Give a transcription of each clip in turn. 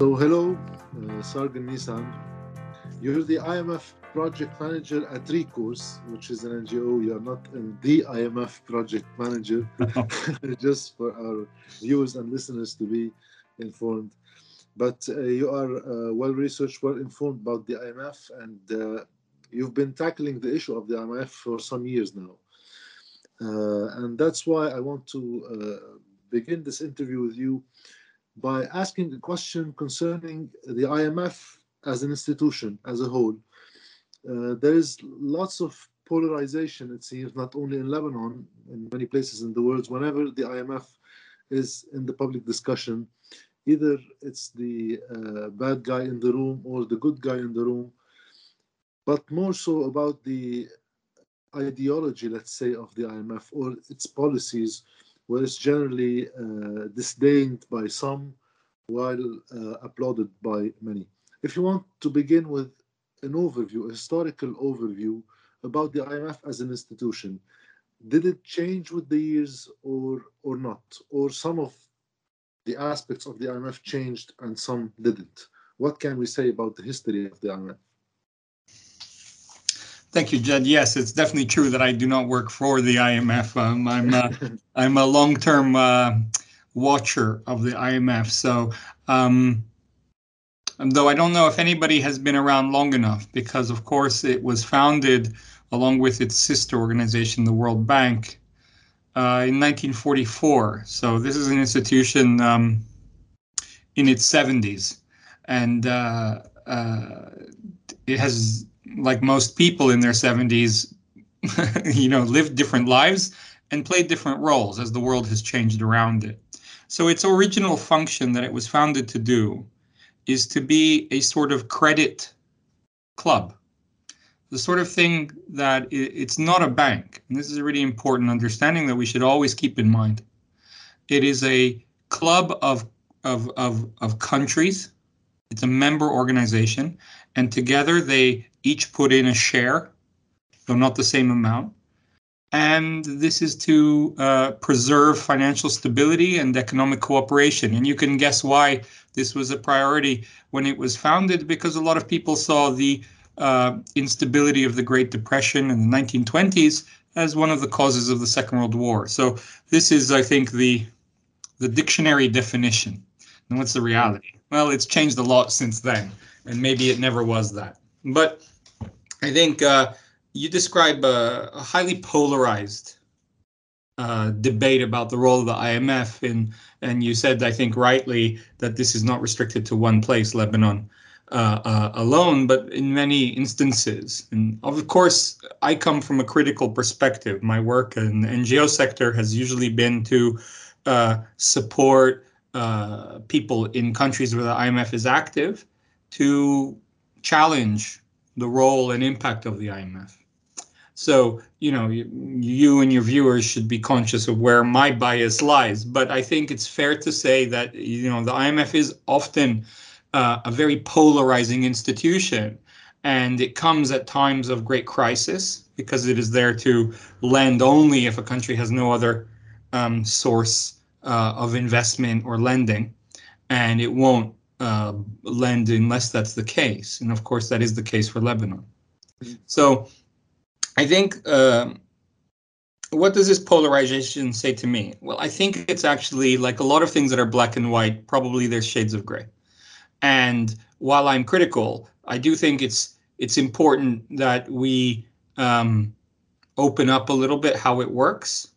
So hello, uh, Sargon Nissan. You're the IMF project manager at Recourse, which is an NGO. You're not the IMF project manager, just for our viewers and listeners to be informed. But uh, you are uh, well researched, well informed about the IMF, and uh, you've been tackling the issue of the IMF for some years now. Uh, and that's why I want to uh, begin this interview with you by asking a question concerning the IMF as an institution as a whole. Uh, there is lots of polarization, it seems, not only in Lebanon, in many places in the world, whenever the IMF is in the public discussion, either it's the uh, bad guy in the room or the good guy in the room, but more so about the ideology, let's say, of the IMF or its policies, where it's generally uh, disdained by some while uh, applauded by many. If you want to begin with an overview, a historical overview about the IMF as an institution, did it change with the years or or not? Or some of the aspects of the IMF changed and some didn't? What can we say about the history of the IMF? Thank you, Jed. Yes, it's definitely true that I do not work for the IMF. Um, I'm a, I'm a long-term uh, watcher of the IMF. So, um, though I don't know if anybody has been around long enough, because of course it was founded along with its sister organization, the World Bank, uh, in 1944. So this is an institution um, in its 70s, and uh, uh, it has like most people in their 70s, you know, lived different lives and played different roles as the world has changed around it. So its original function that it was founded to do is to be a sort of credit club. The sort of thing that it's not a bank. And this is a really important understanding that we should always keep in mind. It is a club of, of, of, of countries. It's a member organization. And together they each put in a share, though not the same amount. And this is to uh, preserve financial stability and economic cooperation. And you can guess why this was a priority when it was founded, because a lot of people saw the uh, instability of the Great Depression in the 1920s as one of the causes of the Second World War. So this is, I think, the the dictionary definition. And what's the reality? Well, it's changed a lot since then, and maybe it never was that. But I think uh, you describe a, a highly polarized uh, debate about the role of the IMF, in, and you said, I think rightly, that this is not restricted to one place, Lebanon. Uh, uh, alone, but in many instances. And of course, I come from a critical perspective. My work in the NGO sector has usually been to uh, support uh, people in countries where the IMF is active to challenge the role and impact of the IMF. So, you know, you, you, and your viewers should be conscious of where my bias lies. But I think it's fair to say that, you know, the IMF is often uh, a very polarizing institution. And it comes at times of great crisis because it is there to lend only if a country has no other um, source uh, of investment or lending. And it won't uh, lend unless that's the case. And of course, that is the case for Lebanon. Mm-hmm. So I think um, what does this polarization say to me? Well, I think it's actually like a lot of things that are black and white, probably there's shades of gray. And while I'm critical, I do think it's it's important that we um, open up a little bit how it works.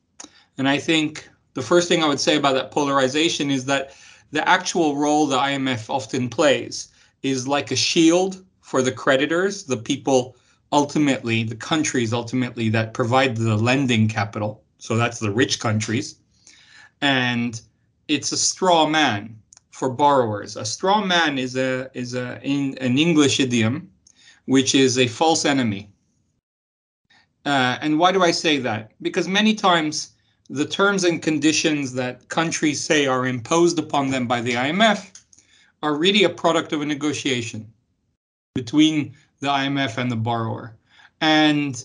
And I think the first thing I would say about that polarization is that the actual role the IMF often plays is like a shield for the creditors, the people ultimately, the countries ultimately that provide the lending capital. So that's the rich countries. And it's a straw man for borrowers. A straw man is a is a in an English idiom, which is a false enemy. Uh, and why do I say that? Because many times the terms and conditions that countries say are imposed upon them by the IMF are really a product of a negotiation between the IMF and the borrower. And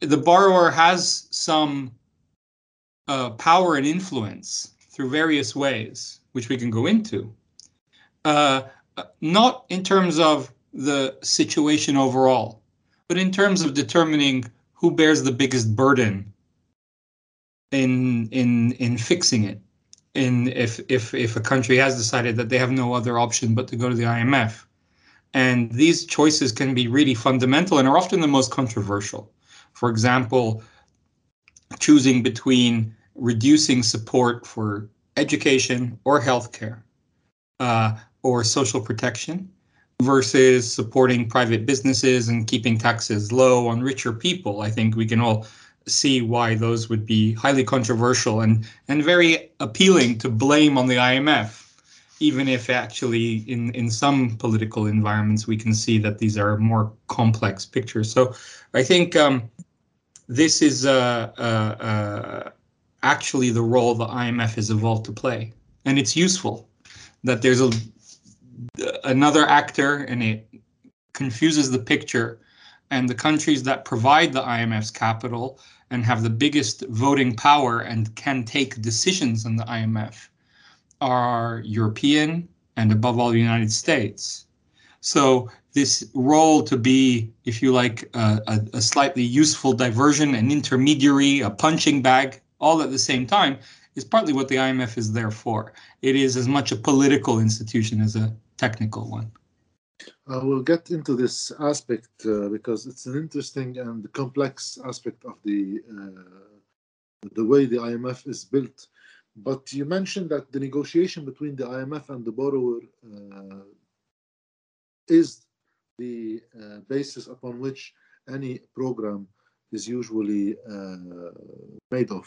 the borrower has some uh, power and influence through various ways, which we can go into, uh, not in terms of the situation overall, but in terms of determining who bears the biggest burden in in in fixing it. In if if if a country has decided that they have no other option but to go to the IMF, and these choices can be really fundamental and are often the most controversial. For example, choosing between reducing support for education or healthcare uh, or social protection versus supporting private businesses and keeping taxes low on richer people. I think we can all see why those would be highly controversial and, and very appealing to blame on the IMF, even if actually in, in some political environments we can see that these are more complex pictures. So I think um, this is uh, uh, uh, actually the role the IMF has evolved to play. And it's useful that there's a another actor and it confuses the picture and the countries that provide the IMF's capital and have the biggest voting power and can take decisions in the IMF are European and above all the United States. So this role to be, if you like, a, a, slightly useful diversion, an intermediary, a punching bag, all at the same time, is partly what the IMF is there for. It is as much a political institution as a technical one. Uh, we'll get into this aspect uh, because it's an interesting and complex aspect of the uh, the way the IMF is built. But you mentioned that the negotiation between the IMF and the borrower uh, is the uh, basis upon which any program is usually uh, made of.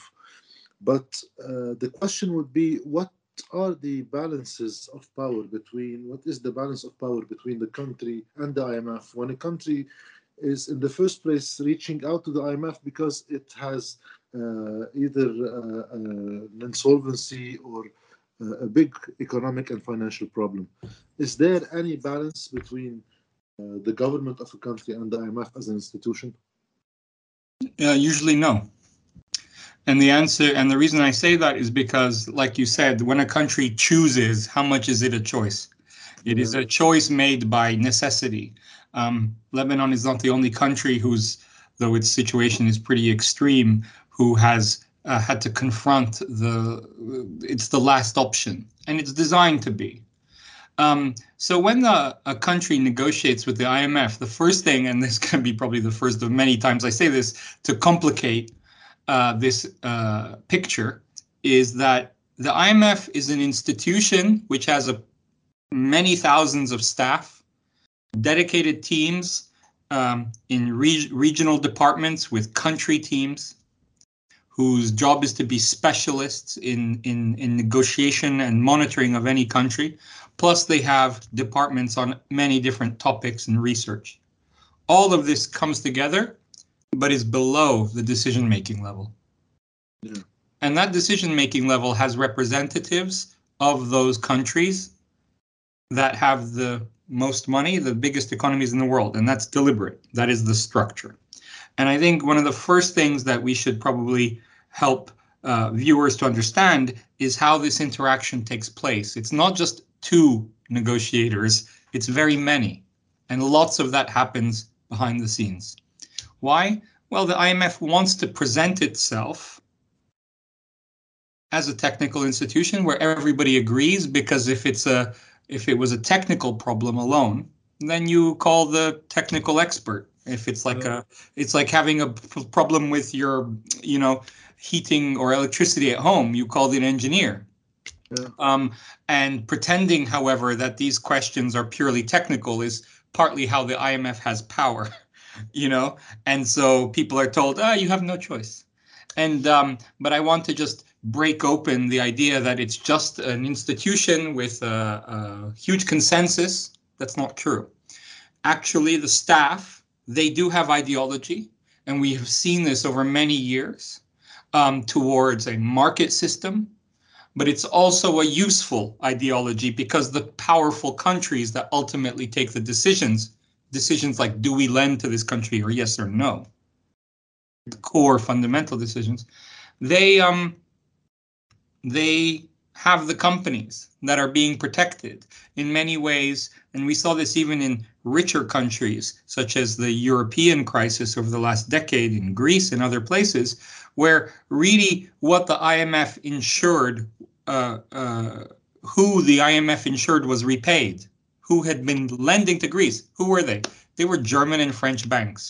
But the question would be, what are the balances of power between what is the balance of power between the country and the IMF when a country is in the first place reaching out to the IMF because it has uh, either uh, uh, insolvency or uh, a big economic and financial problem. Is there any balance between uh, the government of a country and the IMF as an institution? Usually, no. And the answer, and the reason I say that is because, like you said, when a country chooses, how much is it a choice? It is a choice made by necessity. Um, Lebanon is not the only country whose, though its situation is pretty extreme, who has uh, had to confront the. It's the last option, and it's designed to be. Um, so when the, a country negotiates with the IMF, the first thing, and this can be probably the first of many times I say this to complicate uh, this uh, picture is that the IMF is an institution which has a many thousands of staff, dedicated teams um, in re regional departments with country teams whose job is to be specialists in, in, in negotiation and monitoring of any country. Plus, they have departments on many different topics and research. All of this comes together but is below the decision making level. Yeah. And that decision making level has representatives of those countries that have the most money, the biggest economies in the world, and that's deliberate. That is the structure. And I think one of the first things that we should probably help uh, viewers to understand is how this interaction takes place. It's not just two negotiators, it's very many. And lots of that happens behind the scenes. Why? Well, the IMF wants to present itself as a technical institution where everybody agrees because if it's a if it was a technical problem alone, then you call the technical expert. If it's like a it's like having a problem with your, you know, heating or electricity at home, you call the engineer. Yeah. Um, and pretending, however, that these questions are purely technical is partly how the IMF has power. you know, and so people are told, ah, oh, you have no choice. And um, but I want to just break open the idea that it's just an institution with a, a huge consensus. That's not true. Actually, the staff they do have ideology, and we have seen this over many years um, towards a market system but it's also a useful ideology because the powerful countries that ultimately take the decisions decisions like do we lend to this country or yes or no, the core fundamental decisions, they um they have the companies that are being protected in many ways. And we saw this even in richer countries, such as the European crisis over the last decade in Greece and other places, where really what the IMF insured, uh, uh, who the IMF insured was repaid, who had been lending to Greece. Who were they? They were German and French banks.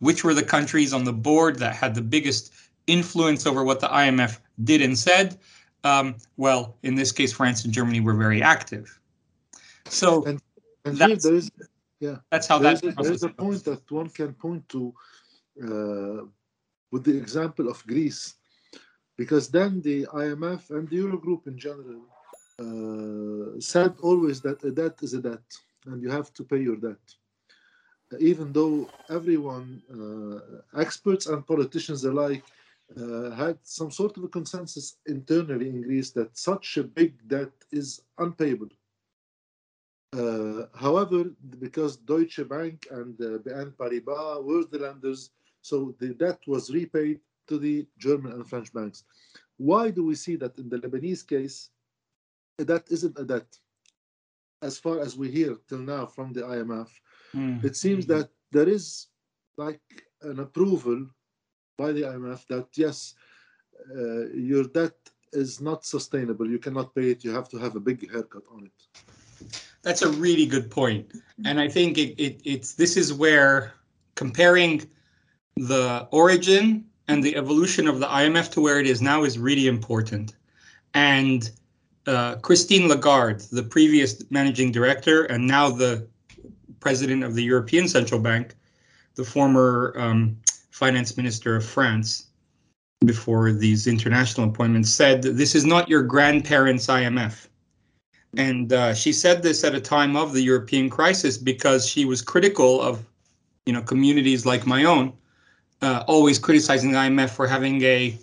Which were the countries on the board that had the biggest influence over what the IMF did and said? Um, well, in this case, France and Germany were very active. So and, and that's, there is, yeah, that's how there's that. A, there's a point that one can point to uh, with the example of Greece, because then the IMF and the Eurogroup in general uh, said always that a debt is a debt, and you have to pay your debt. Even though everyone, uh, experts and politicians alike, uh, had some sort of a consensus internally in Greece that such a big debt is unpayable. Uh, however, because Deutsche Bank and uh, BNP Paribas were the lenders, so the debt was repaid to the German and French banks. Why do we see that in the Lebanese case, that isn't a debt? As far as we hear till now from the IMF, mm. it seems that there is like an approval by the IMF that yes, uh, your debt is not sustainable. You cannot pay it. You have to have a big haircut on it. That's a really good point, and I think it, it it's this is where comparing the origin and the evolution of the IMF to where it is now is really important. And uh, Christine Lagarde, the previous managing director and now the president of the European Central Bank, the former um, finance minister of France before these international appointments said this is not your grandparents' IMF. And uh, she said this at a time of the European crisis because she was critical of, you know, communities like my own, uh, always criticizing the IMF for having a,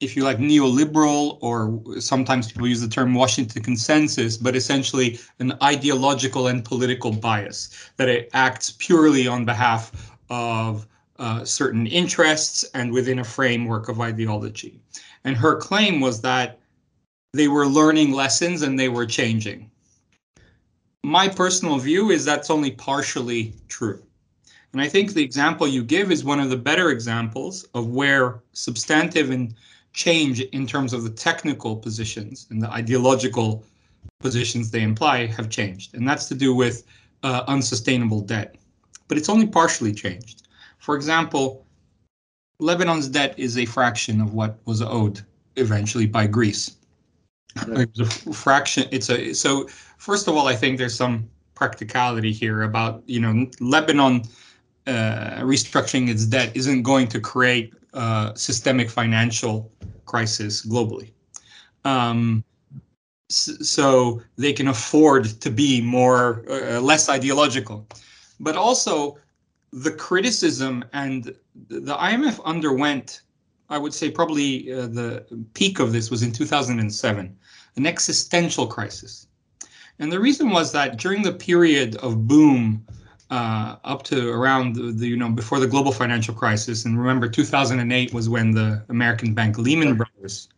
if you like, neoliberal or sometimes people use the term Washington consensus, but essentially an ideological and political bias that it acts purely on behalf of uh, certain interests and within a framework of ideology. And her claim was that they were learning lessons and they were changing. My personal view is that's only partially true. And I think the example you give is one of the better examples of where substantive and change in terms of the technical positions and the ideological positions they imply have changed. And that's to do with uh, unsustainable debt. But it's only partially changed. For example, Lebanon's debt is a fraction of what was owed eventually by Greece. Right. It's a fraction. It's a so. First of all, I think there's some practicality here about you know Lebanon uh, restructuring its debt isn't going to create a systemic financial crisis globally. Um, so they can afford to be more uh, less ideological, but also the criticism and the IMF underwent, I would say probably uh, the peak of this was in 2007, an existential crisis. And the reason was that during the period of boom uh, up to around the, the, you know before the global financial crisis, and remember 2008 was when the American bank Lehman Brothers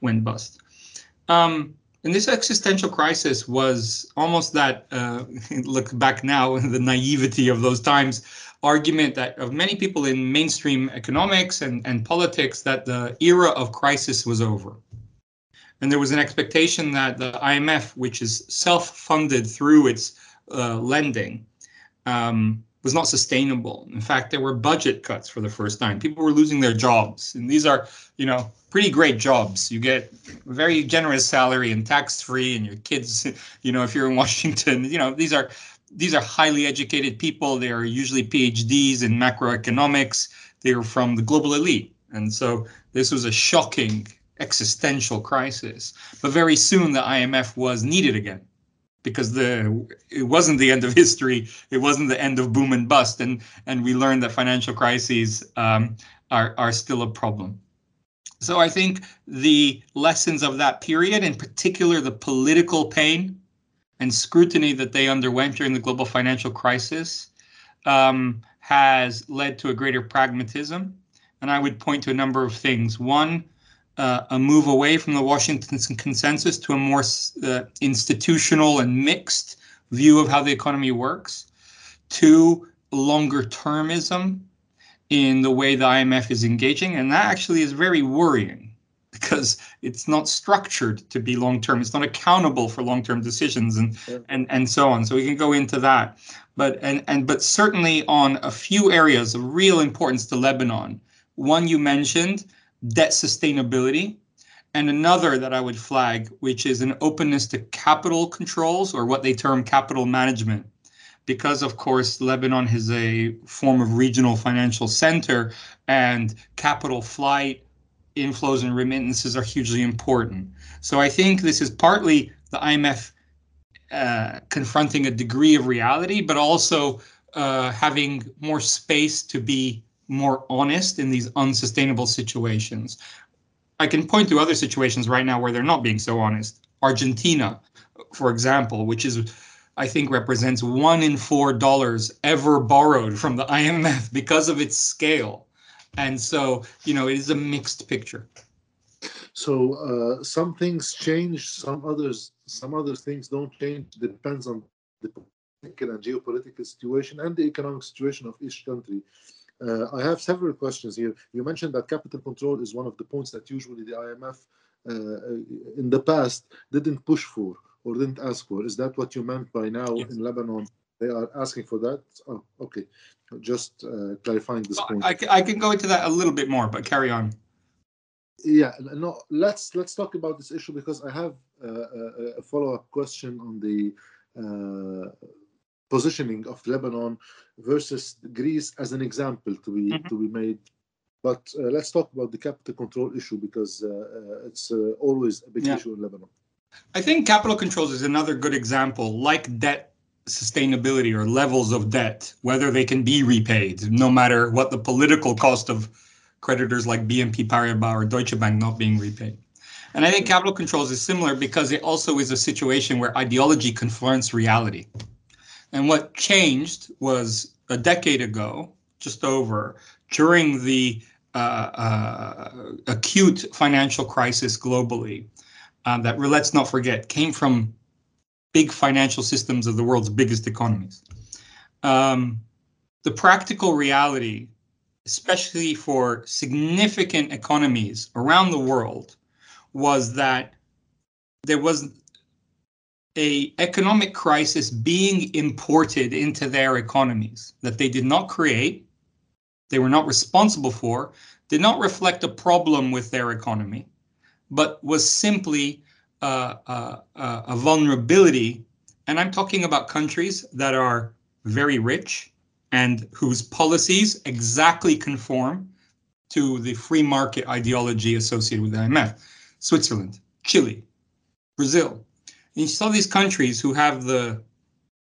went bust. Um, and this existential crisis was almost that uh, look back now the naivety of those times argument that of many people in mainstream economics and, and politics that the era of crisis was over. And there was an expectation that the IMF, which is self-funded through its uh, lending, um, was not sustainable. In fact, there were budget cuts for the first time. People were losing their jobs, and these are, you know, pretty great jobs. You get very generous salary and tax-free, and your kids, you know, if you're in Washington, you know, these are these are highly educated people. They are usually PhDs in macroeconomics. They are from the global elite. And so this was a shocking existential crisis. But very soon the IMF was needed again because the it wasn't the end of history. It wasn't the end of boom and bust. And and we learned that financial crises um, are are still a problem. So I think the lessons of that period, in particular the political pain and scrutiny that they underwent during the global financial crisis um, has led to a greater pragmatism. And I would point to a number of things. One, uh, a move away from the Washington consensus to a more uh, institutional and mixed view of how the economy works. Two, longer termism in the way the IMF is engaging, and that actually is very worrying because it's not structured to be long term. It's not accountable for long term decisions and yeah. and and so on. So we can go into that, but and and but certainly on a few areas of real importance to Lebanon. One you mentioned, debt sustainability, and another that I would flag, which is an openness to capital controls or what they term capital management. Because, of course, Lebanon is a form of regional financial center and capital flight, inflows and remittances are hugely important. So I think this is partly the IMF uh, confronting a degree of reality, but also uh, having more space to be more honest in these unsustainable situations. I can point to other situations right now where they're not being so honest. Argentina, for example, which is I think represents one in four dollars ever borrowed from the IMF because of its scale. And so, you know, it is a mixed picture. So uh, some things change, some others, some other things don't change. It depends on the political and geopolitical situation and the economic situation of each country. Uh, I have several questions here. You mentioned that capital control is one of the points that usually the IMF uh, in the past didn't push for or didn't ask for. Is that what you meant by now yes. in Lebanon? They are asking for that? Oh, okay. Just uh, clarifying this well, point. I, I can go into that a little bit more, but carry on. Yeah, no. Let's let's talk about this issue because I have uh, a, a follow-up question on the uh, positioning of Lebanon versus Greece as an example to be mm-hmm. to be made. But uh, let's talk about the capital control issue because uh, uh, it's uh, always a big yeah. issue in Lebanon. I think capital controls is another good example, like debt sustainability or levels of debt, whether they can be repaid, no matter what the political cost of creditors like BNP Paribas or Deutsche Bank not being repaid. And I think capital controls is similar because it also is a situation where ideology confronts reality. And what changed was a decade ago, just over, during the uh, uh, acute financial crisis globally, uh, that let's not forget came from big financial systems of the world's biggest economies. Um, the practical reality, especially for significant economies around the world, was that there was a economic crisis being imported into their economies that they did not create, they were not responsible for, did not reflect a problem with their economy, but was simply uh, uh, uh, a vulnerability. And I'm talking about countries that are very rich and whose policies exactly conform to the free market ideology associated with the IMF. Switzerland, Chile, Brazil, you saw these countries who have the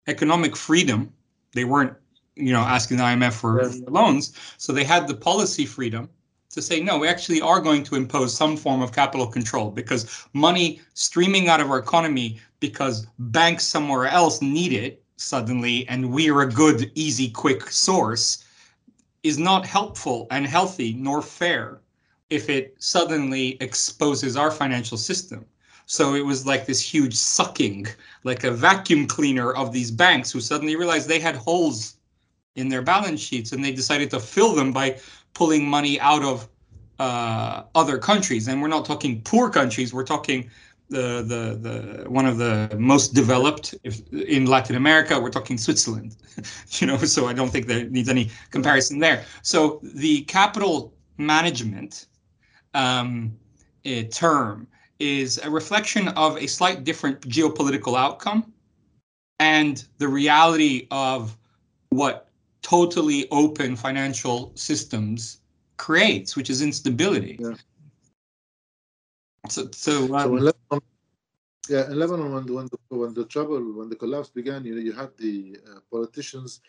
economic freedom. They weren't, you know, asking the IMF for, yeah. for loans, so they had the policy freedom to say no. We actually are going to impose some form of capital control because money streaming out of our economy because banks somewhere else need it suddenly, and we're a good, easy, quick source is not helpful and healthy nor fair if it suddenly exposes our financial system. So it was like this huge sucking, like a vacuum cleaner of these banks who suddenly realized they had holes in their balance sheets and they decided to fill them by pulling money out of uh, other countries. And we're not talking poor countries, we're talking the the the one of the most developed if, in Latin America. We're talking Switzerland, you know. So I don't think there needs any comparison there. So the capital management um, eh, term is a reflection of a slight different geopolitical outcome and the reality of what totally open financial systems creates, which is instability. Yeah. So, so, um, so in Lebanon, yeah, in Lebanon, when the, when the, when the trouble, when the collapse began, you know, you had the uh, politicians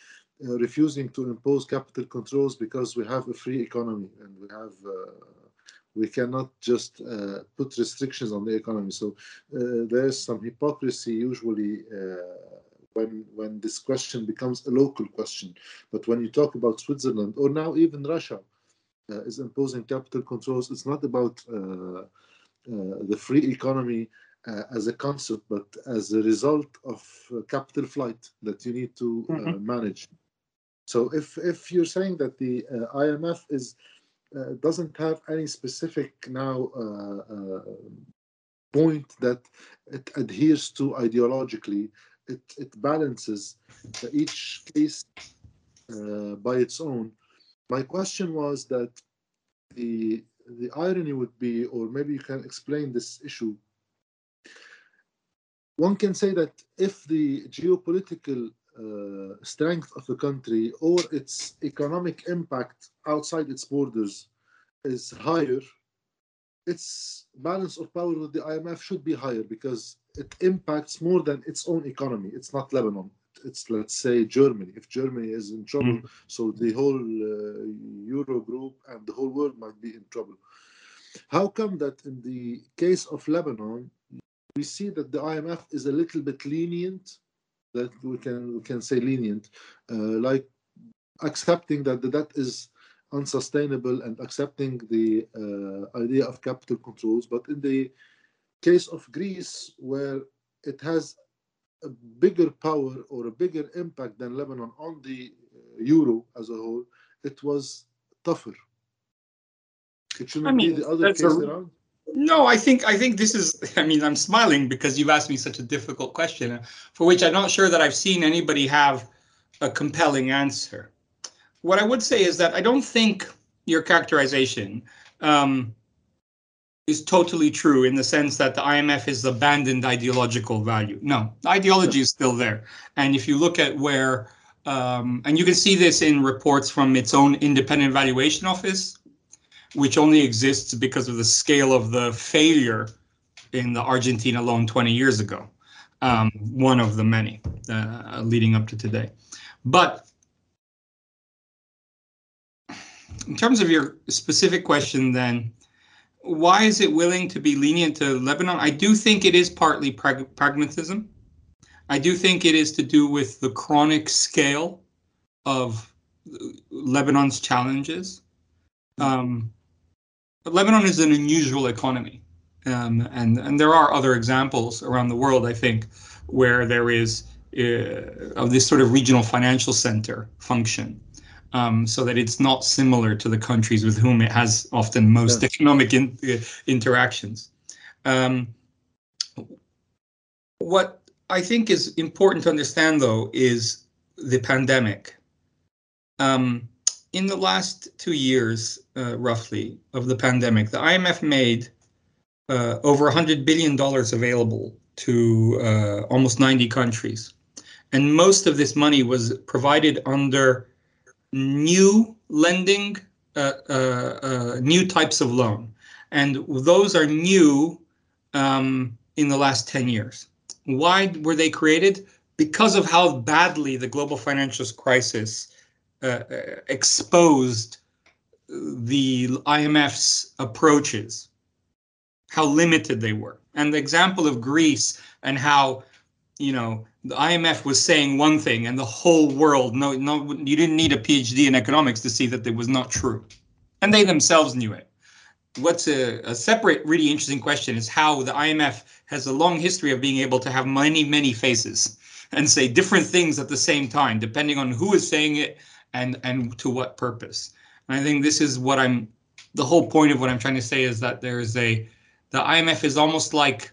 uh, refusing to impose capital controls because we have a free economy and we have uh, we cannot just uh, put restrictions on the economy. So uh, there's some hypocrisy usually uh, when when this question becomes a local question. But when you talk about Switzerland or now even Russia uh, is imposing capital controls, it's not about uh, uh, the free economy uh, as a concept, but as a result of uh, capital flight that you need to uh, mm-hmm. manage. So if if you're saying that the uh, IMF is Uh, doesn't have any specific now uh, uh, point that it adheres to ideologically, it, it balances each case by its own. My question was that the the irony would be, or maybe you can explain this issue. One can say that if the geopolitical uh, strength of the country or its economic impact outside its borders is higher, its balance of power with the IMF should be higher because it impacts more than its own economy. It's not Lebanon it's let's say Germany. If Germany is in trouble, mm. so the whole uh, Euro group and the whole world might be in trouble. How come that in the case of Lebanon, we see that the IMF is a little bit lenient? That we can we can say lenient, uh, like accepting that the debt is unsustainable and accepting the uh, idea of capital controls. But in the case of Greece, where it has a bigger power or a bigger impact than Lebanon on the uh, euro as a whole, it was tougher. It shouldn't I mean, be the other case a, around. No, I think I think this is. I mean, I'm smiling because you've asked me such a difficult question, for which I'm not sure that I've seen anybody have a compelling answer. What I would say is that I don't think your characterization um, is totally true in the sense that the IMF is abandoned ideological value. No, ideology is still there. And if you look at where, um, and you can see this in reports from its own independent valuation office, which only exists because of the scale of the failure in the Argentina loan 20 years ago, um, one of the many uh, leading up to today. But in terms of your specific question, then, why is it willing to be lenient to Lebanon? I do think it is partly prag- pragmatism. I do think it is to do with the chronic scale of Lebanon's challenges. Um, but Lebanon is an unusual economy, um, and and there are other examples around the world. I think where there is uh, of this sort of regional financial center function um, so that it's not similar to the countries with whom it has often most yes. economic in, uh, interactions. Um, what I think is important to understand, though, is the pandemic. Um, in the last two years, uh, roughly, of the pandemic, the IMF made uh, over $100 billion available to uh, almost 90 countries. And most of this money was provided under new lending, uh, uh, uh, new types of loan. And those are new um, in the last 10 years. Why were they created? Because of how badly the global financial crisis uh, uh, exposed the IMF's approaches, how limited they were. And the example of Greece and how, you know, the IMF was saying one thing and the whole world, no, no, you didn't need a PhD in economics to see that it was not true. And they themselves knew it. What's a, a separate, really interesting question is how the IMF has a long history of being able to have many, many faces and say different things at the same time, depending on who is saying it and, and to what purpose. And I think this is what I'm, the whole point of what I'm trying to say is that there is a, the IMF is almost like,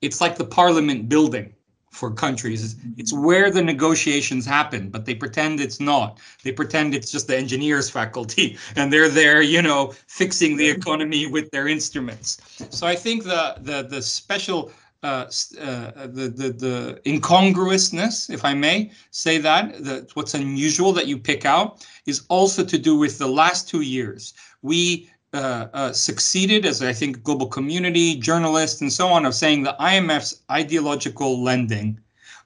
it's like the parliament building for countries. Mm-hmm. It's where the negotiations happen, but they pretend it's not. They pretend it's just the engineers faculty and they're there, you know, fixing the economy with their instruments. So I think the the the special uh, uh, the the the incongruousness, if I may say that, that what's unusual that you pick out is also to do with the last two years. We uh, uh, succeeded as I think global community, journalists, and so on of saying the IMF's ideological lending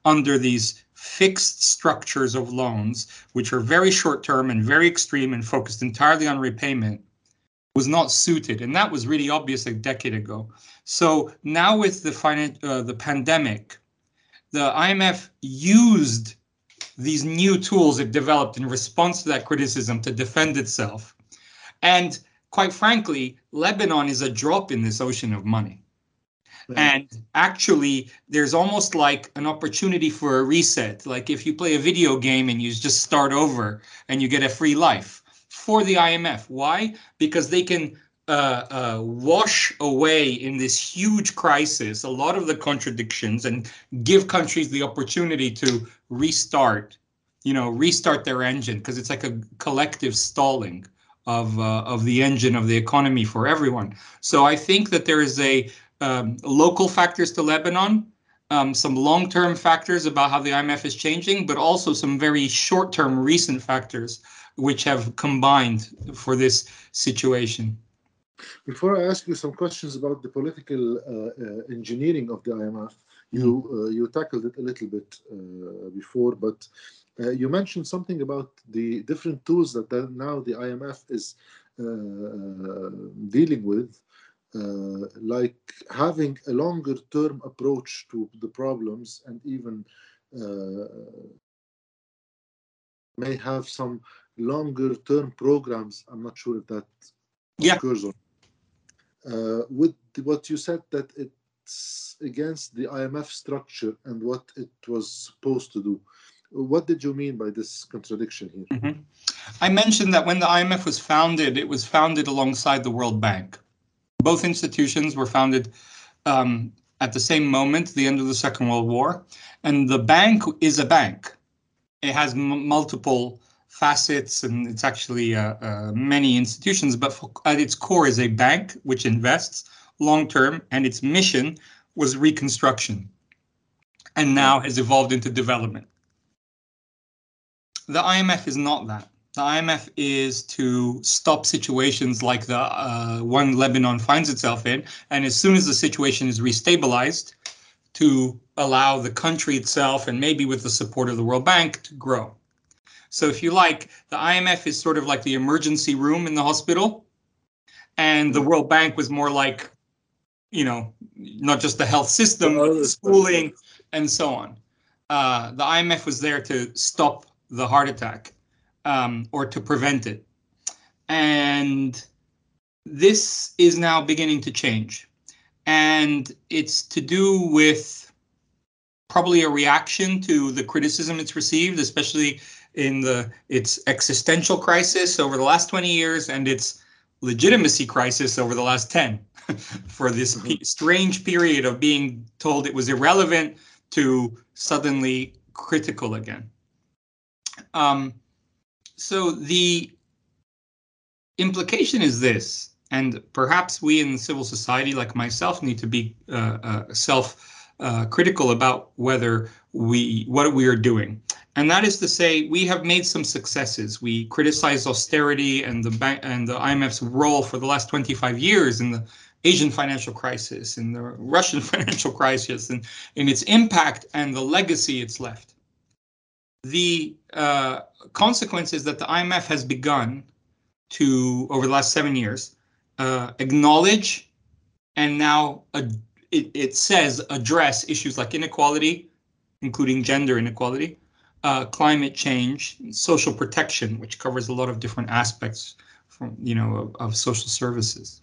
under these fixed structures of loans, which are very short term and very extreme and focused entirely on repayment, was not suited, and that was really obvious a decade ago. So now with the finan- uh, the pandemic, the IMF used these new tools it developed in response to that criticism to defend itself, and quite frankly, Lebanon is a drop in this ocean of money. And actually, there's almost like an opportunity for a reset. Like if you play a video game and you just start over and you get a free life for the IMF. Why? Because they can uh, uh, wash away in this huge crisis a lot of the contradictions and give countries the opportunity to restart, you know, restart their engine because it's like a collective stalling of uh, of the engine of the economy for everyone. So I think that there is a um, local factors to Lebanon, um, some long-term factors about how the IMF is changing, but also some very short-term recent factors which have combined for this situation. Before I ask you some questions about the political uh, uh, engineering of the IMF, you uh, you tackled it a little bit uh, before, but uh, you mentioned something about the different tools that now the IMF is uh, dealing with, like having a longer term approach to the problems and even may have some longer term programs. I'm not sure if that yeah. occurs or uh, with what you said that it's against the IMF structure and what it was supposed to do. What did you mean by this contradiction here? Mm -hmm. I mentioned that when the IMF was founded, it was founded alongside the World Bank. Both institutions were founded um, at the same moment, the end of the Second World War, and the bank is a bank. It has multiple facets and it's actually uh, uh, many institutions, but for, at its core is a bank which invests long term, and its mission was reconstruction and now has evolved into development. The IMF is not that. The IMF is to stop situations like the uh, one Lebanon finds itself in, and as soon as the situation is restabilized, to allow the country itself and maybe with the support of the World Bank to grow. So if you like, the IMF is sort of like the emergency room in the hospital, and the World Bank was more like, you know, not just the health system, but the schooling, and so on. Uh, the IMF was there to stop the heart attack um, or to prevent it. And this is now beginning to change. And it's to do with probably a reaction to the criticism it's received, especially in the its existential crisis over the last 20 years and its legitimacy crisis over the last 10 for this mm-hmm. strange period of being told it was irrelevant to suddenly critical again. Um, so the implication is this, and perhaps we in civil society, like myself, need to be uh, uh, self-critical uh, about whether we what we are doing. And that is to say, we have made some successes. We criticized austerity and the bank and the IMF's role for the last 25 years in the Asian financial crisis, in the Russian financial crisis, and in its impact and the legacy it's left. The uh, consequence is that the IMF has begun to, over the last seven years, uh, acknowledge and now uh, it, it says address issues like inequality, including gender inequality, uh, climate change, social protection, which covers a lot of different aspects from you know of, of social services,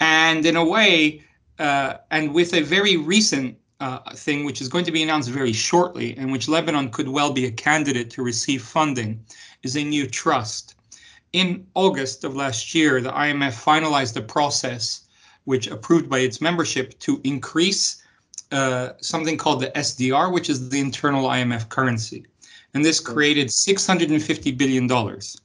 and in a way, uh, and with a very recent uh, thing which is going to be announced very shortly, and which Lebanon could well be a candidate to receive funding, is a new trust. In August of last year, the IMF finalized a process which approved by its membership to increase uh, something called the SDR, which is the internal IMF currency and this created 650 billion dollars.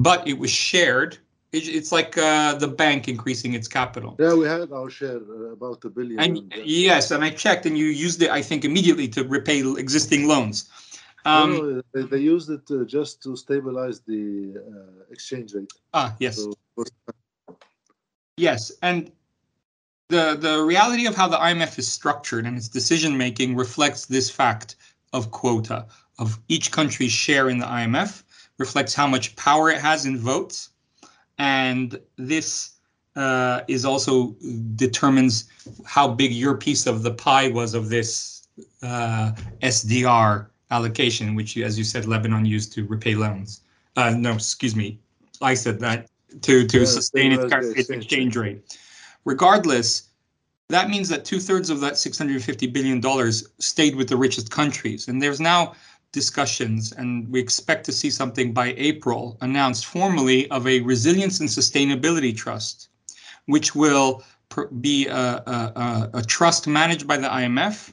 But it was shared. It, it's like uh, the bank increasing its capital. Yeah, we had our share uh, about a billion. And, and yes, and I checked, and you used it, I think, immediately to repay existing loans. Um, no, they, they, used it uh, just to stabilize the uh, exchange rate. Ah, yes. So, yes, and the the reality of how the IMF is structured and its decision making reflects this fact of quota of each country's share in the IMF, reflects how much power it has in votes. And this uh, is also determines how big your piece of the pie was of this uh, SDR allocation, which, as you said, Lebanon used to repay loans. Uh, no, excuse me, I said that to to Yeah, sustain its, its exchange rate. Regardless, that means that two thirds of that 650 billion dollars stayed with the richest countries, and there's now discussions, and we expect to see something by April announced formally of a resilience and sustainability trust, which will be a, a, a, a trust managed by the IMF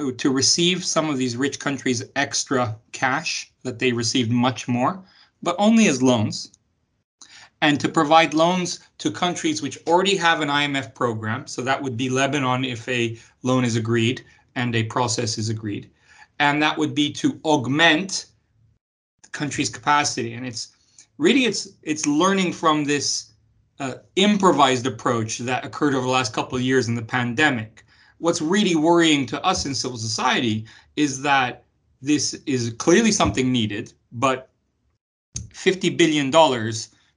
uh, to receive some of these rich countries extra cash that they received much more, but only as loans, and to provide loans to countries which already have an IMF program. So that would be Lebanon if a loan is agreed and a process is agreed. And that would be to augment the country's capacity. And it's really it's it's learning from this uh, improvised approach that occurred over the last couple of years in the pandemic. What's really worrying to us in civil society is that this is clearly something needed, but $50 billion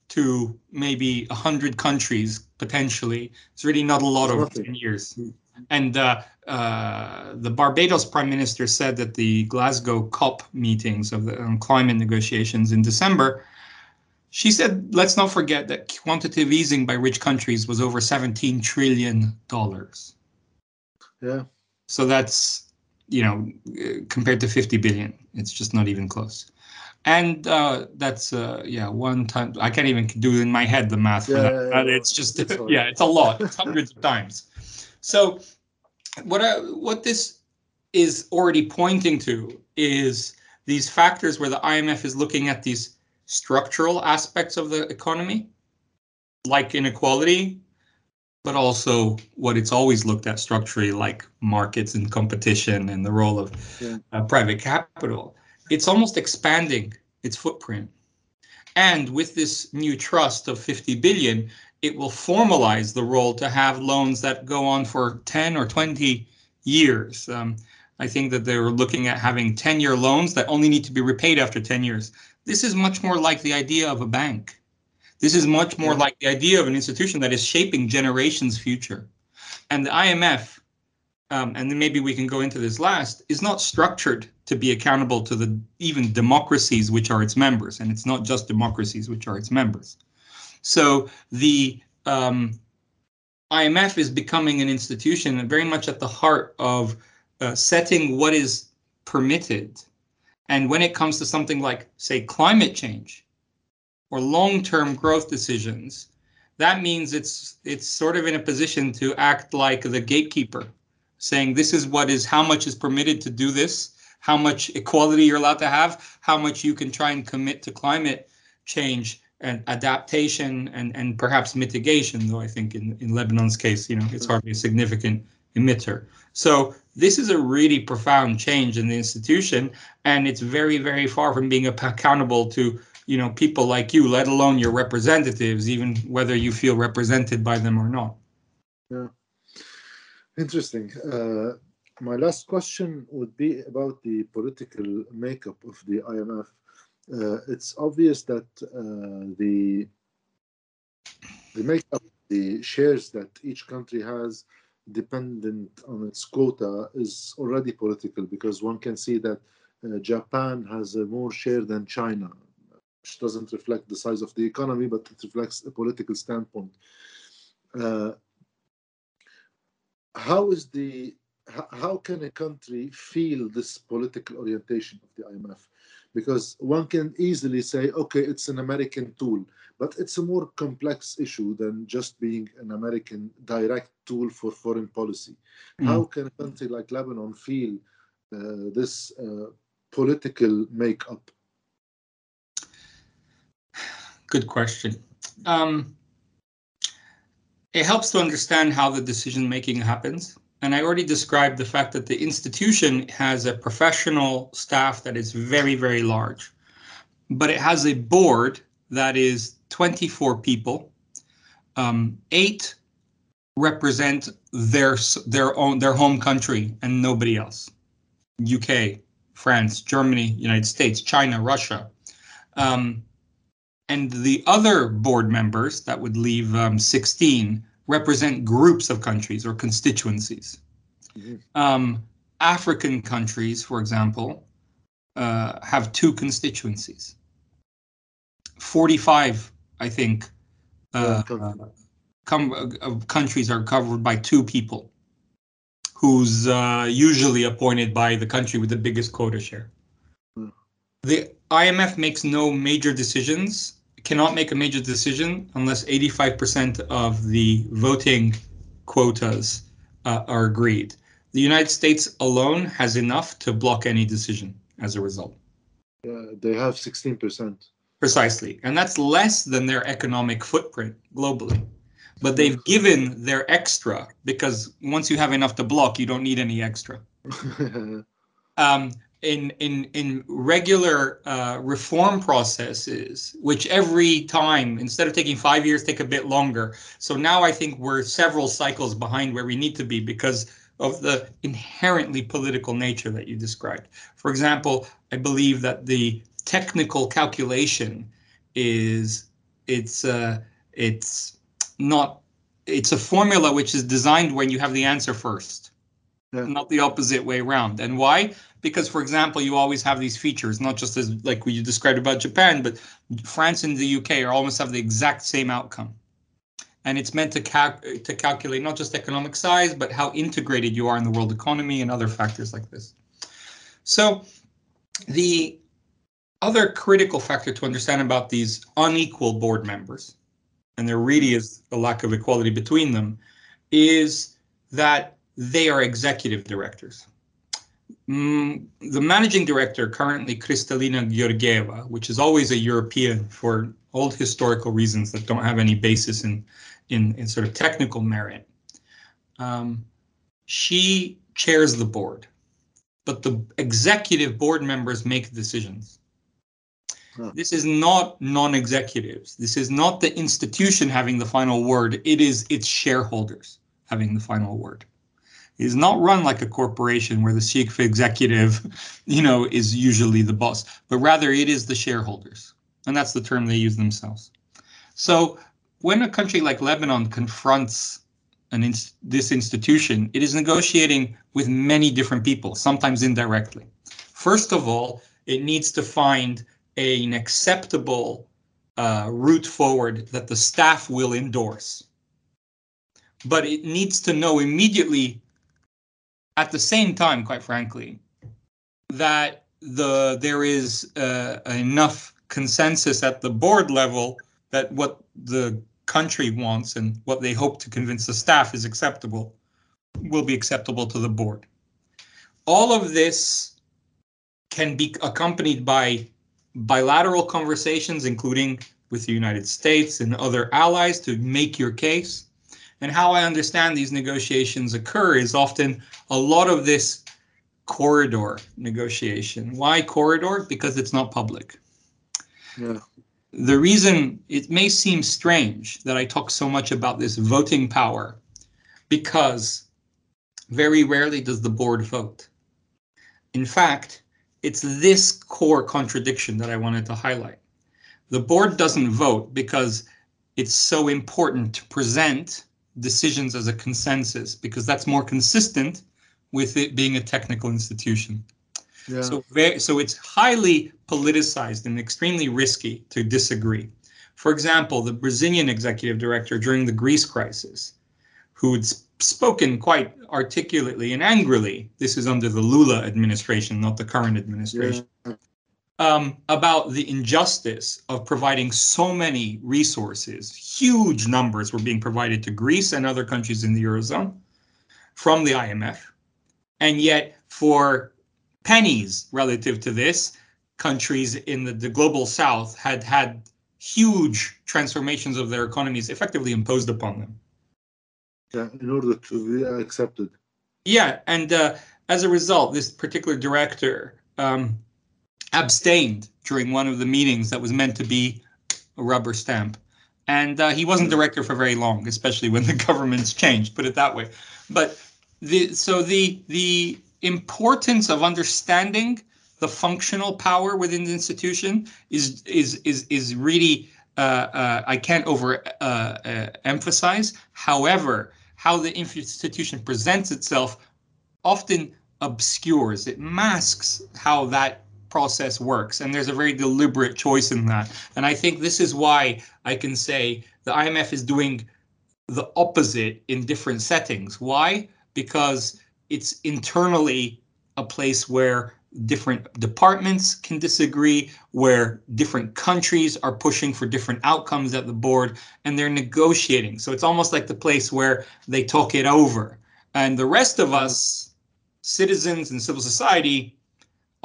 to maybe 100 countries potentially is really not a lot It's over 10 years. And uh, uh, the Barbados prime minister said that the Glasgow COP meetings of the um, climate negotiations in December, she said, let's not forget that quantitative easing by rich countries was over 17 trillion dollars. Yeah. So that's, you know, uh, compared to 50 billion, it's just not even close. And uh, that's, uh, yeah, one time, I can't even do in my head the math for Yeah, that. yeah, but yeah. it's just, It's yeah, it's a lot, it's hundreds of times. So what I, what this is already pointing to is these factors where the IMF is looking at these structural aspects of the economy, like inequality, but also what it's always looked at structurally, like markets and competition and the role of Yeah. uh, private capital. It's almost expanding its footprint. And with this new trust of 50 billion, it will formalize the role to have loans that go on for 10 or 20 years. Um, I think that they were looking at having 10 year loans that only need to be repaid after 10 years. This is much more like the idea of a bank. This is much more like the idea of an institution that is shaping generations' future. And the IMF, um, and then maybe we can go into this last, is not structured to be accountable to the even democracies which are its members, and it's not just democracies which are its members. So the um, IMF is becoming an institution very much at the heart of uh, setting what is permitted. And when it comes to something like, say, climate change or long-term growth decisions, that means it's it's sort of in a position to act like the gatekeeper, saying this is what is how much is permitted to do this, how much equality you're allowed to have, how much you can try and commit to climate change and adaptation and and perhaps mitigation. Though I think in in Lebanon's case, you know, it's hardly a significant emitter. So this is a really profound change in the institution, and it's very very far from being accountable to you know people like you, let alone your representatives, even whether you feel represented by them or not. Yeah, Interesting. Uh, my last question would be about the political makeup of the IMF. Uh, it's obvious that uh, the the makeup, the shares that each country has, dependent on its quota, is already political because one can see that uh, Japan has a more share than China, which doesn't reflect the size of the economy, but it reflects a political standpoint. Uh, how is the how can a country feel this political orientation of the IMF? Because one can easily say, okay, it's an American tool, but it's a more complex issue than just being an American direct tool for foreign policy. Mm. How can a country like Lebanon feel uh, this uh, political makeup? Good question. Um, it helps to understand how the decision making happens. And I already described the fact that the institution has a professional staff that is very, very large, but it has a board that is 24 people. Um, eight represent their their own their home country and nobody else. UK, France, Germany, United States, China, Russia. Um, and the other board members that would leave um, 16 represent groups of countries or constituencies. Mhm. Um, African countries, for example, uh, have two constituencies. 45, I think, uh, com countries are covered by two people, who's uh, usually appointed by the country with the biggest quota share. Hmm. The IMF makes no major decisions, cannot make a major decision unless 85% of the voting quotas uh, are agreed. The United States alone has enough to block any decision as a result. Yeah, they have 16%. Precisely. And that's less than their economic footprint globally. But they've given their extra because once you have enough to block, you don't need any extra. um, in in in regular uh, reform processes, which every time instead of taking five years, take a bit longer. So now I think we're several cycles behind where we need to be because of the inherently political nature that you described. For example, I believe that the technical calculation is it's uh, it's not it's a formula which is designed when you have the answer first, yeah. not the opposite way around. And why? Because, for example, you always have these features, not just as like you described about Japan, but France and the UK are almost have the exact same outcome and it's meant to, cal to calculate not just economic size, but how integrated you are in the world economy and other factors like this. So the other critical factor to understand about these unequal board members, and there really mm-hmm. is a lack of equality between them, is that they are executive directors. Mm, the managing director currently Kristalina Georgieva, which is always a European for old historical reasons that don't have any basis in in, in sort of technical merit. Um, she chairs the board, but the executive board members make decisions. Huh. This is not non-executives. This is not the institution having the final word. It is its shareholders having the final word. Is not run like a corporation where the chief executive, you know, is usually the boss, but rather it is the shareholders. And that's the term they use themselves. So when a country like Lebanon confronts an this institution, it is negotiating with many different people, sometimes indirectly. First of all, it needs to find an acceptable uh, route forward that the staff will endorse. But it needs to know immediately, at the same time, quite frankly, that the there is uh, enough consensus at the board level that what the country wants and what they hope to convince the staff is acceptable will be acceptable to the board. All of this can be accompanied by bilateral conversations, including with the United States and other allies to make your case. And how I understand these negotiations occur is often a lot of this corridor negotiation. Why corridor? Because it's not public. Yeah the reason it may seem strange that I talk so much about this voting power, because very rarely does the board vote. In fact, it's this core contradiction that I wanted to highlight. The board doesn't vote because it's so important to present decisions as a consensus, because that's more consistent with it being a technical institution. Yeah. So, very, so it's highly politicized and extremely risky to disagree. For example, the Brazilian executive director during the Greece crisis, who'd spoken quite articulately and angrily, this is under the Lula administration, not the current administration, yeah. Um, about the injustice of providing so many resources. Huge numbers were being provided to Greece and other countries in the Eurozone from the IMF. And yet, for pennies relative to this, countries in the, the global south had had huge transformations of their economies effectively imposed upon them. Yeah, in order to be accepted. Yeah, and uh, as a result, this particular director um, abstained during one of the meetings that was meant to be a rubber stamp. And uh, he wasn't director for very long, especially when the governments changed, put it that way. But the so the the importance of understanding the functional power within the institution is is is is really uh, uh, I can't over uh, uh emphasize. However, how the institution presents itself often obscures, it masks how that process works, and there's a very deliberate choice in that. And I think this is why I can say the IMF is doing the opposite in different settings. Why? Because it's internally a place where different departments can disagree, where different countries are pushing for different outcomes at the board, and they're negotiating. So it's almost like the place where they talk it over. And the rest of us, citizens and civil society,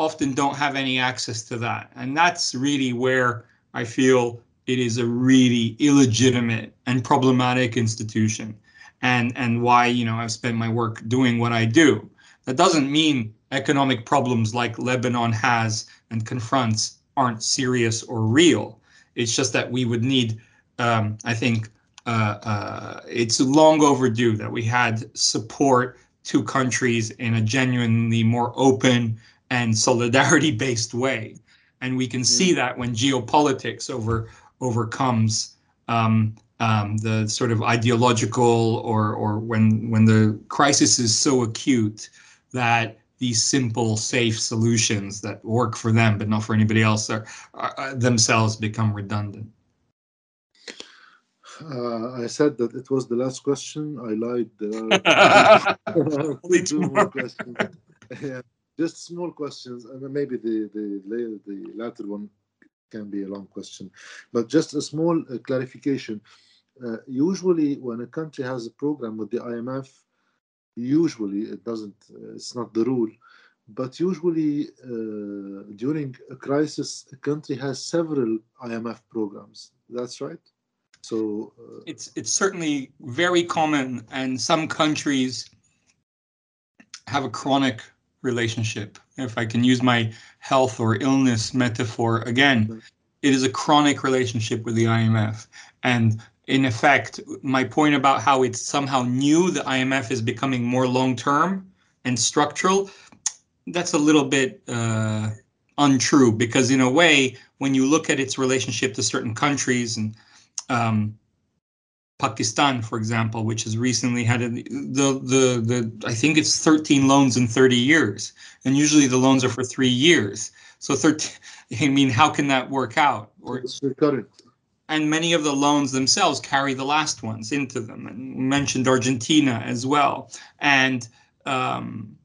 often don't have any access to that. And that's really where I feel it is a really illegitimate and problematic institution. And, and why, you know, I've spent my work doing what I do. That doesn't mean economic problems like Lebanon has and confronts aren't serious or real. It's just that we would need, um, I think, uh, uh, it's long overdue that we had support to countries in a genuinely more open and solidarity-based way. And we can see mm. that when geopolitics over overcomes um, um, the sort of ideological or or when when the crisis is so acute that these simple, safe solutions that work for them but not for anybody else are, are themselves become redundant. Uh, I said that it was the last question. I lied. There are two more questions. yeah, just small questions, and maybe the the the latter one can be a long question, but just a small uh, clarification. Uh, usually, when a country has a program with the IMF, usually it doesn't uh, it's not the rule but usually uh, during a crisis a country has several imf programs that's right so uh, it's it's certainly very common and some countries have a chronic relationship if i can use my health or illness metaphor again mm-hmm. it is a chronic relationship with the imf and in effect, my point about how it's somehow new, the IMF is becoming more long term and structural, that's a little bit uh, untrue because, in a way, when you look at its relationship to certain countries and um, Pakistan, for example, which has recently had a, the the the I think it's 13 loans in 30 years, and usually the loans are for three years. So 13, I mean, how can that work out? Or and many of the loans themselves carry the last ones into them. And mentioned Argentina as well, and um,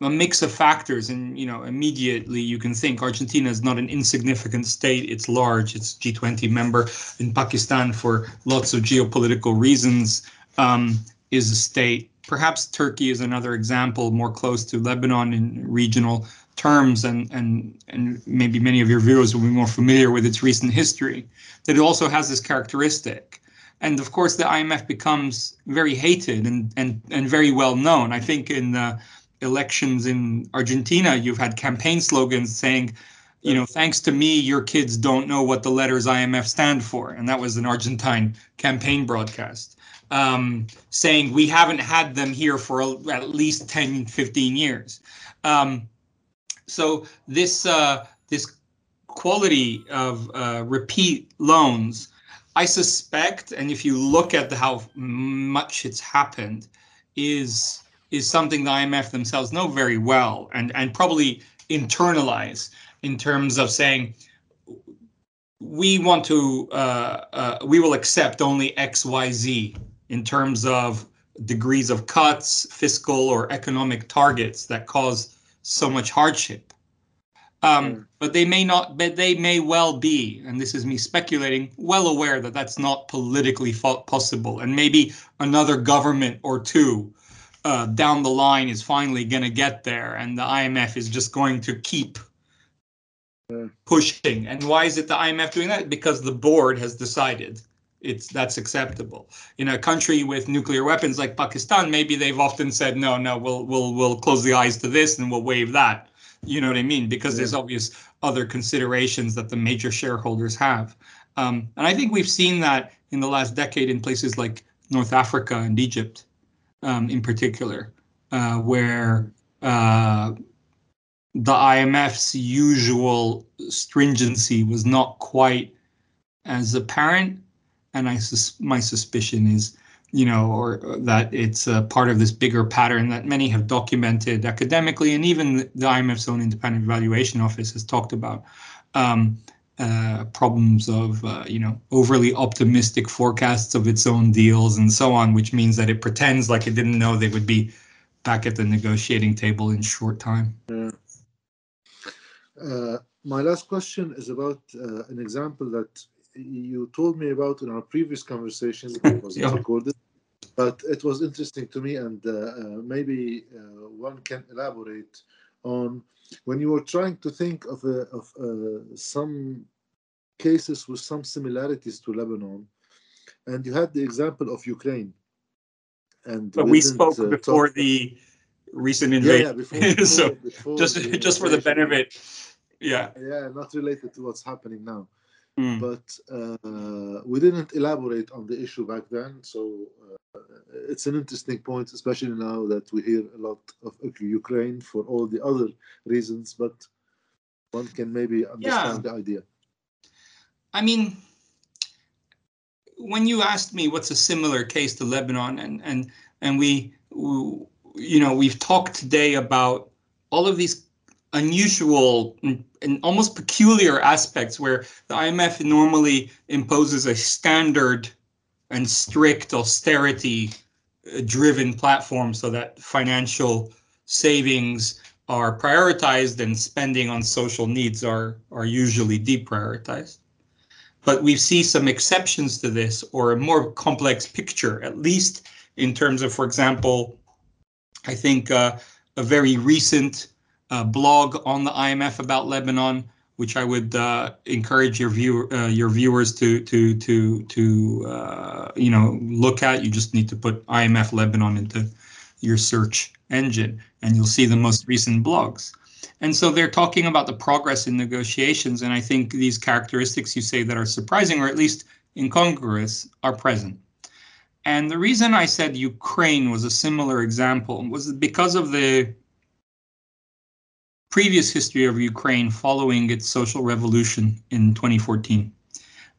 a mix of factors. And you know, immediately you can think Argentina is not an insignificant state. It's large. It's G20 member. In Pakistan, for lots of geopolitical reasons, um, is a state. Perhaps Turkey is another example, more close to Lebanon in regional terms and and and maybe many of your viewers will be more familiar with its recent history that it also has this characteristic and of course the IMF becomes very hated and and and very well known i think in the elections in argentina you've had campaign slogans saying you know thanks to me your kids don't know what the letters imf stand for. And that was an argentine campaign broadcast um, saying we haven't had them here for a, at least 10 15 years. Um, so this uh, this quality of uh, repeat loans, I suspect, and if you look at the, how much it's happened, is is something the IMF themselves know very well and and probably internalize in terms of saying we want to uh, uh, we will accept only X Y Z in terms of degrees of cuts, fiscal or economic targets that cause so much hardship. Um, mm. But they may not, but they may well be, and this is me speculating, well aware that that's not politically possible. And maybe another government or two uh, down the line is finally going to get there, and the IMF is just going to keep mm. pushing. And why is it the IMF doing that? Because the board has decided it's that's acceptable. In a country with nuclear weapons like Pakistan, maybe they've often said, no, no, we'll we'll we'll close the eyes to this and we'll waive that. You know what I mean? Because yeah. there's obvious other considerations that the major shareholders have. Um, and I think we've seen that in the last decade in places like North Africa and Egypt, um, in particular, uh, where uh, the IMF's usual stringency was not quite as apparent. And I sus- my suspicion is you know, or that it's a part of this bigger pattern that many have documented academically, and even the IMF's own independent evaluation office has talked about. Um, uh, problems of, uh, you know, overly optimistic forecasts of its own deals and so on, which means that it pretends like it didn't know they would be back at the negotiating table in short time. Yeah. Uh, my last question is about uh, an example that you told me about in our previous conversation. It was yeah. recorded, but it was interesting to me, and uh, uh maybe uh, one can elaborate on when you were trying to think of, a, of uh, some cases with some similarities to Lebanon, and you had the example of Ukraine. And but we, spoke before the recent invasion. Yeah, yeah before, before, so before just just for the benefit, yeah, yeah, not related to what's happening now. Mm. But uh, we didn't elaborate on the issue back then, so uh, Uh, it's an interesting point, especially now that we hear a lot of Ukraine for all the other reasons. But one can maybe understand yeah. the idea. I mean, when you asked me what's a similar case to Lebanon, and and and we, we you know, we've talked today about all of these unusual and, and, almost peculiar aspects where the IMF normally imposes a standard and strict austerity uh, driven platform so that financial savings are prioritized and spending on social needs are are usually deprioritized. But we see some exceptions to this or a more complex picture at least in terms of for example i think uh, a very recent uh, blog on the IMF about Lebanon, which I would uh, encourage your viewer uh, your viewers to to to to uh, you know look at. You just need to put IMF Lebanon into your search engine, and you'll see the most recent blogs. And so they're talking about the progress in negotiations, and I think these characteristics you say that are surprising, or at least incongruous, are present. And the reason I said Ukraine was a similar example was because of the previous history of Ukraine following its social revolution in 2014.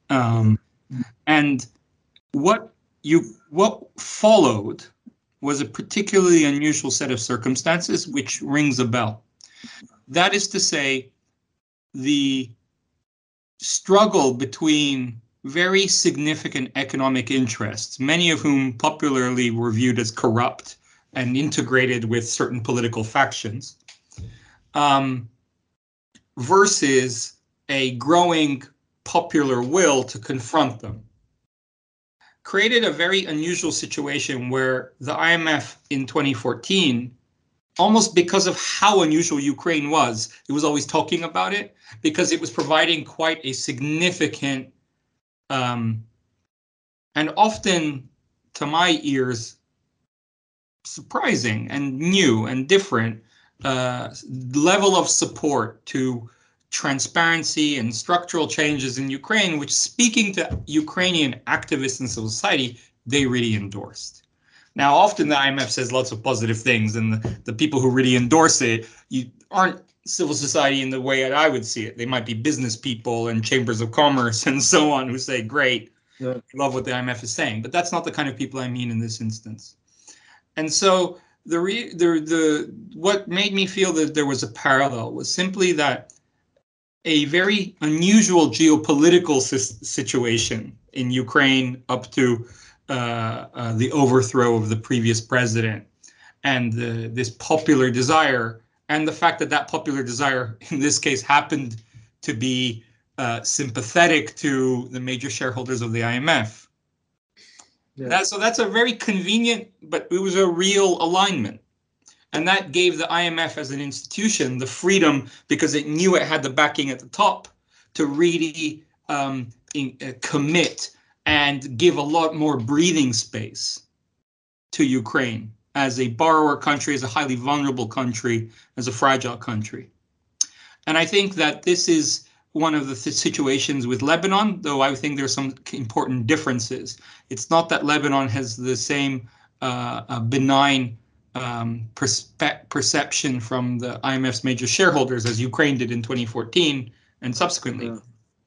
Um, and what you what followed was a particularly unusual set of circumstances, which rings a bell. That is to say, the struggle between very significant economic interests, many of whom popularly were viewed as corrupt and integrated with certain political factions, um, versus a growing popular will to confront them. Created a very unusual situation where the IMF in 2014, almost because of how unusual Ukraine was, it was always talking about it because it was providing quite a significant um, and often to my ears surprising and new and different uh, level of support to transparency and structural changes in Ukraine, which speaking to Ukrainian activists and civil society, they really endorsed. Now, often the IMF says lots of positive things, and the, the people who really endorse it you aren't civil society in the way that I would see it. They might be business people and chambers of commerce and so on who say, great, yeah. love what the IMF is saying. But that's not the kind of people I mean in this instance. And so the re, the the what made me feel that there was a parallel was simply that a very unusual geopolitical situation in Ukraine up to uh, uh, the overthrow of the previous president and the, this popular desire and the fact that that popular desire in this case happened to be uh, sympathetic to the major shareholders of the IMF yeah. That, so that's a very convenient, but it was a real alignment. And that gave the IMF as an institution the freedom because it knew it had the backing at the top to really um, in, uh, commit and give a lot more breathing space to Ukraine as a borrower country, as a highly vulnerable country, as a fragile country. And I think that this is one of the th- situations with Lebanon, though I think there's some important differences. It's not that Lebanon has the same uh, uh, benign um, perspe- perception from the IMF's major shareholders as Ukraine did in 2014 and subsequently, yeah.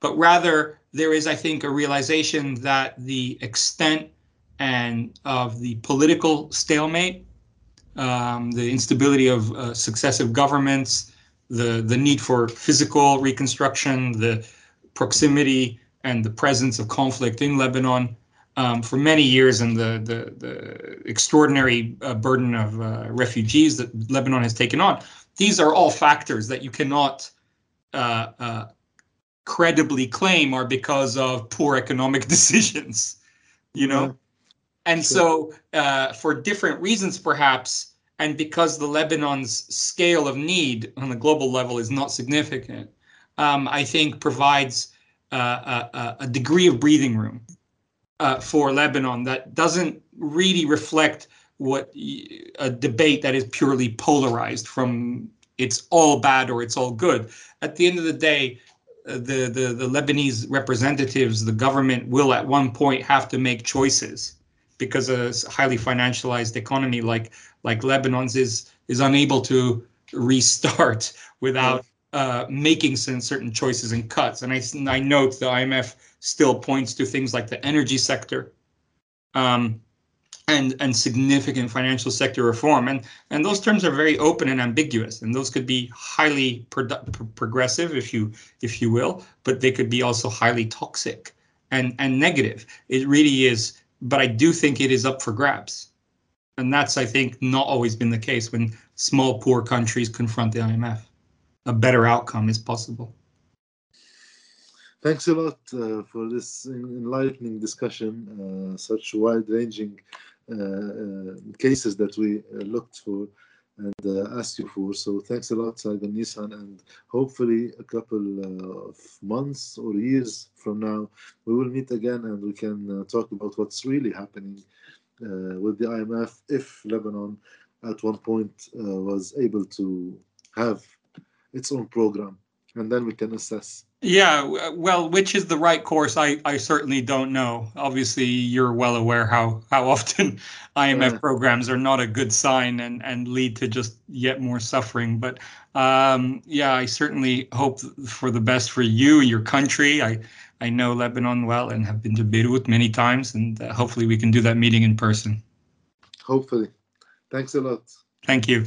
but rather there is, I think, a realization that the extent and of the political stalemate, um, the instability of uh, successive governments, the, the need for physical reconstruction, the proximity and the presence of conflict in Lebanon um, for many years, and the, the, the extraordinary uh, burden of uh, refugees that Lebanon has taken on. These are all factors that you cannot uh, uh credibly claim are because of poor economic decisions, you know? Yeah. And sure. so, uh, for different reasons, perhaps, and because the Lebanon's scale of need on the global level is not significant, um, I think provides uh, a, a, degree of breathing room uh, for Lebanon that doesn't really reflect what a debate that is purely polarized from it's all bad or it's all good. At the end of the day, uh, the, the, the Lebanese representatives, the government will at one point have to make choices because a highly financialized economy like like Lebanon's is is unable to restart without uh, making some certain choices and cuts. And I, I note the IMF still points to things like the energy sector, um, and and significant financial sector reform. And and those terms are very open and ambiguous. And those could be highly pro progressive if you if you will but they could be also highly toxic and and negative. It really is but i do think it is up for grabs and that's i think not always been the case when small poor countries confront the imf a better outcome is possible Thanks a lot uh, for this enlightening discussion, uh, such wide-ranging uh, uh, cases that we uh, looked for and asked you for. So thanks a lot, Sargon Nissan, and hopefully a couple of months or years from now, we will meet again and we can talk about what's really happening Uh, with the IMF if Lebanon at one point uh, was able to have its own program and then we can assess. Yeah, well, which is the right course? I, I certainly don't know. Obviously, you're well aware how how often IMF yeah. programs are not a good sign and and lead to just yet more suffering. But um, yeah, I certainly hope for the best for you, your country. I I know Lebanon well and have been to Beirut many times, and uh, hopefully we can do that meeting in person. Hopefully, thanks a lot. Thank you.